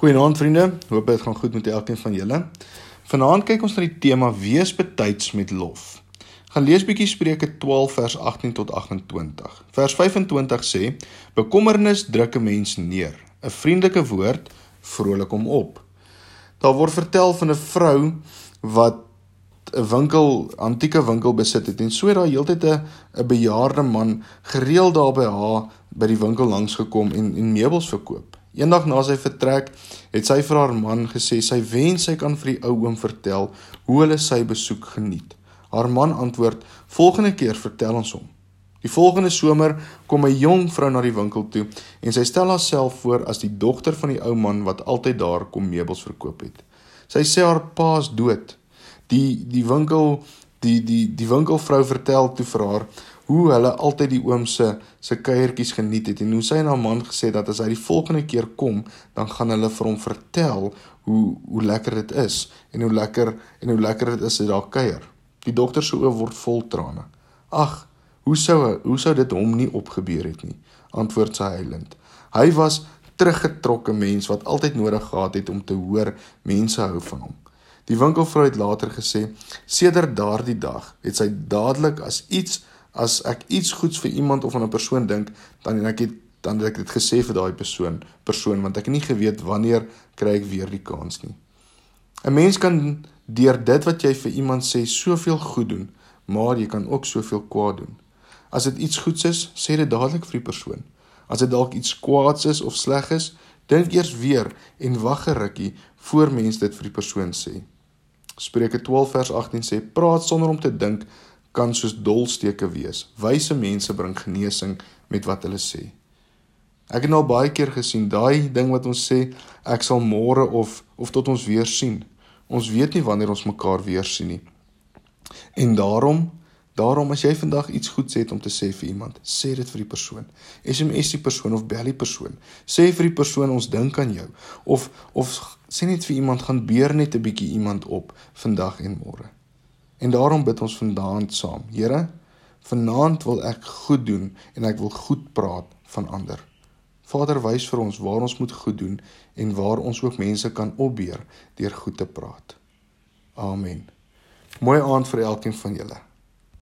Goeienaand vriende, hoop dit gaan goed met elkeen van julle. Vanaand kyk ons na die tema wees betyds met lof. Gaan lees bietjie Spreuke 12 vers 18 tot 28. Vers 25 sê: Bekommernis druk 'n mens neer, 'n vriendelike woord vrolik hom op. Daar word vertel van 'n vrou wat 'n winkel, antieke winkel besit het en so het daar heeltyd 'n 'n bejaarde man gereeld daar by haar by die winkel langs gekom en en meubels verkoop. Eendag na sy vertrek het sy vir haar man gesê sy wens sy kan vir die ou oom vertel hoe hulle sy besoek geniet. Haar man antwoord: "Volgende keer vertel ons hom." Die volgende somer kom 'n jong vrou na die winkel toe en sy stel haarself voor as die dogter van die ou man wat altyd daar kom meubels verkoop het. Sy sê haar pa is dood. Die die winkel die die die winkelvrou vertel toe vir haar hoe hulle altyd die oom se se kuiertjies geniet het en hoe sy en haar man gesê dat as hy die volgende keer kom, dan gaan hulle vir hom vertel hoe hoe lekker dit is en hoe lekker en hoe lekker dit is as daar kuier. Die dogter se oë word vol trane. Ag, hoe sou hoe sou dit hom nie opgebeur het nie? Antwoord sy huilend. Hy was teruggetrokke mens wat altyd nodig gehad het om te hoor mense hou van hom. Die winkelvrou het later gesê: "Sedert daardie dag het sy dadelik as iets as ek iets goeds vir iemand of aan 'n persoon dink, dan en ek het dan het ek dit gesê vir daai persoon, persoon want ek het nie geweet wanneer kry ek weer die kans nie. 'n Mens kan deur dit wat jy vir iemand sê soveel goed doen, maar jy kan ook soveel kwaad doen. As dit iets goeds is, sê dit dadelik vir die persoon. As dit dalk iets kwaads is of sleg is, dink eers weer en wag 'n rukkie voor mens dit vir die persoon sê. Spreuke 12 vers 18 sê: "Praat sonder om te dink kan soos dolsteke wees. Wyse mense bring genesing met wat hulle sê. Ek het nou baie keer gesien daai ding wat ons sê ek sal môre of of tot ons weer sien. Ons weet nie wanneer ons mekaar weer sien nie. En daarom daarom as jy vandag iets goeds het om te sê vir iemand, sê dit vir die persoon. SMS die persoon of bel die persoon. Sê vir die persoon ons dink aan jou of of sê net vir iemand gaan beer net 'n bietjie iemand op vandag en môre. En daarom bid ons vanaand saam. Here, vanaand wil ek goed doen en ek wil goed praat van ander. Vader, wys vir ons waar ons moet goed doen en waar ons ook mense kan opbeer deur goed te praat. Amen. Mooi aand vir elkeen van julle.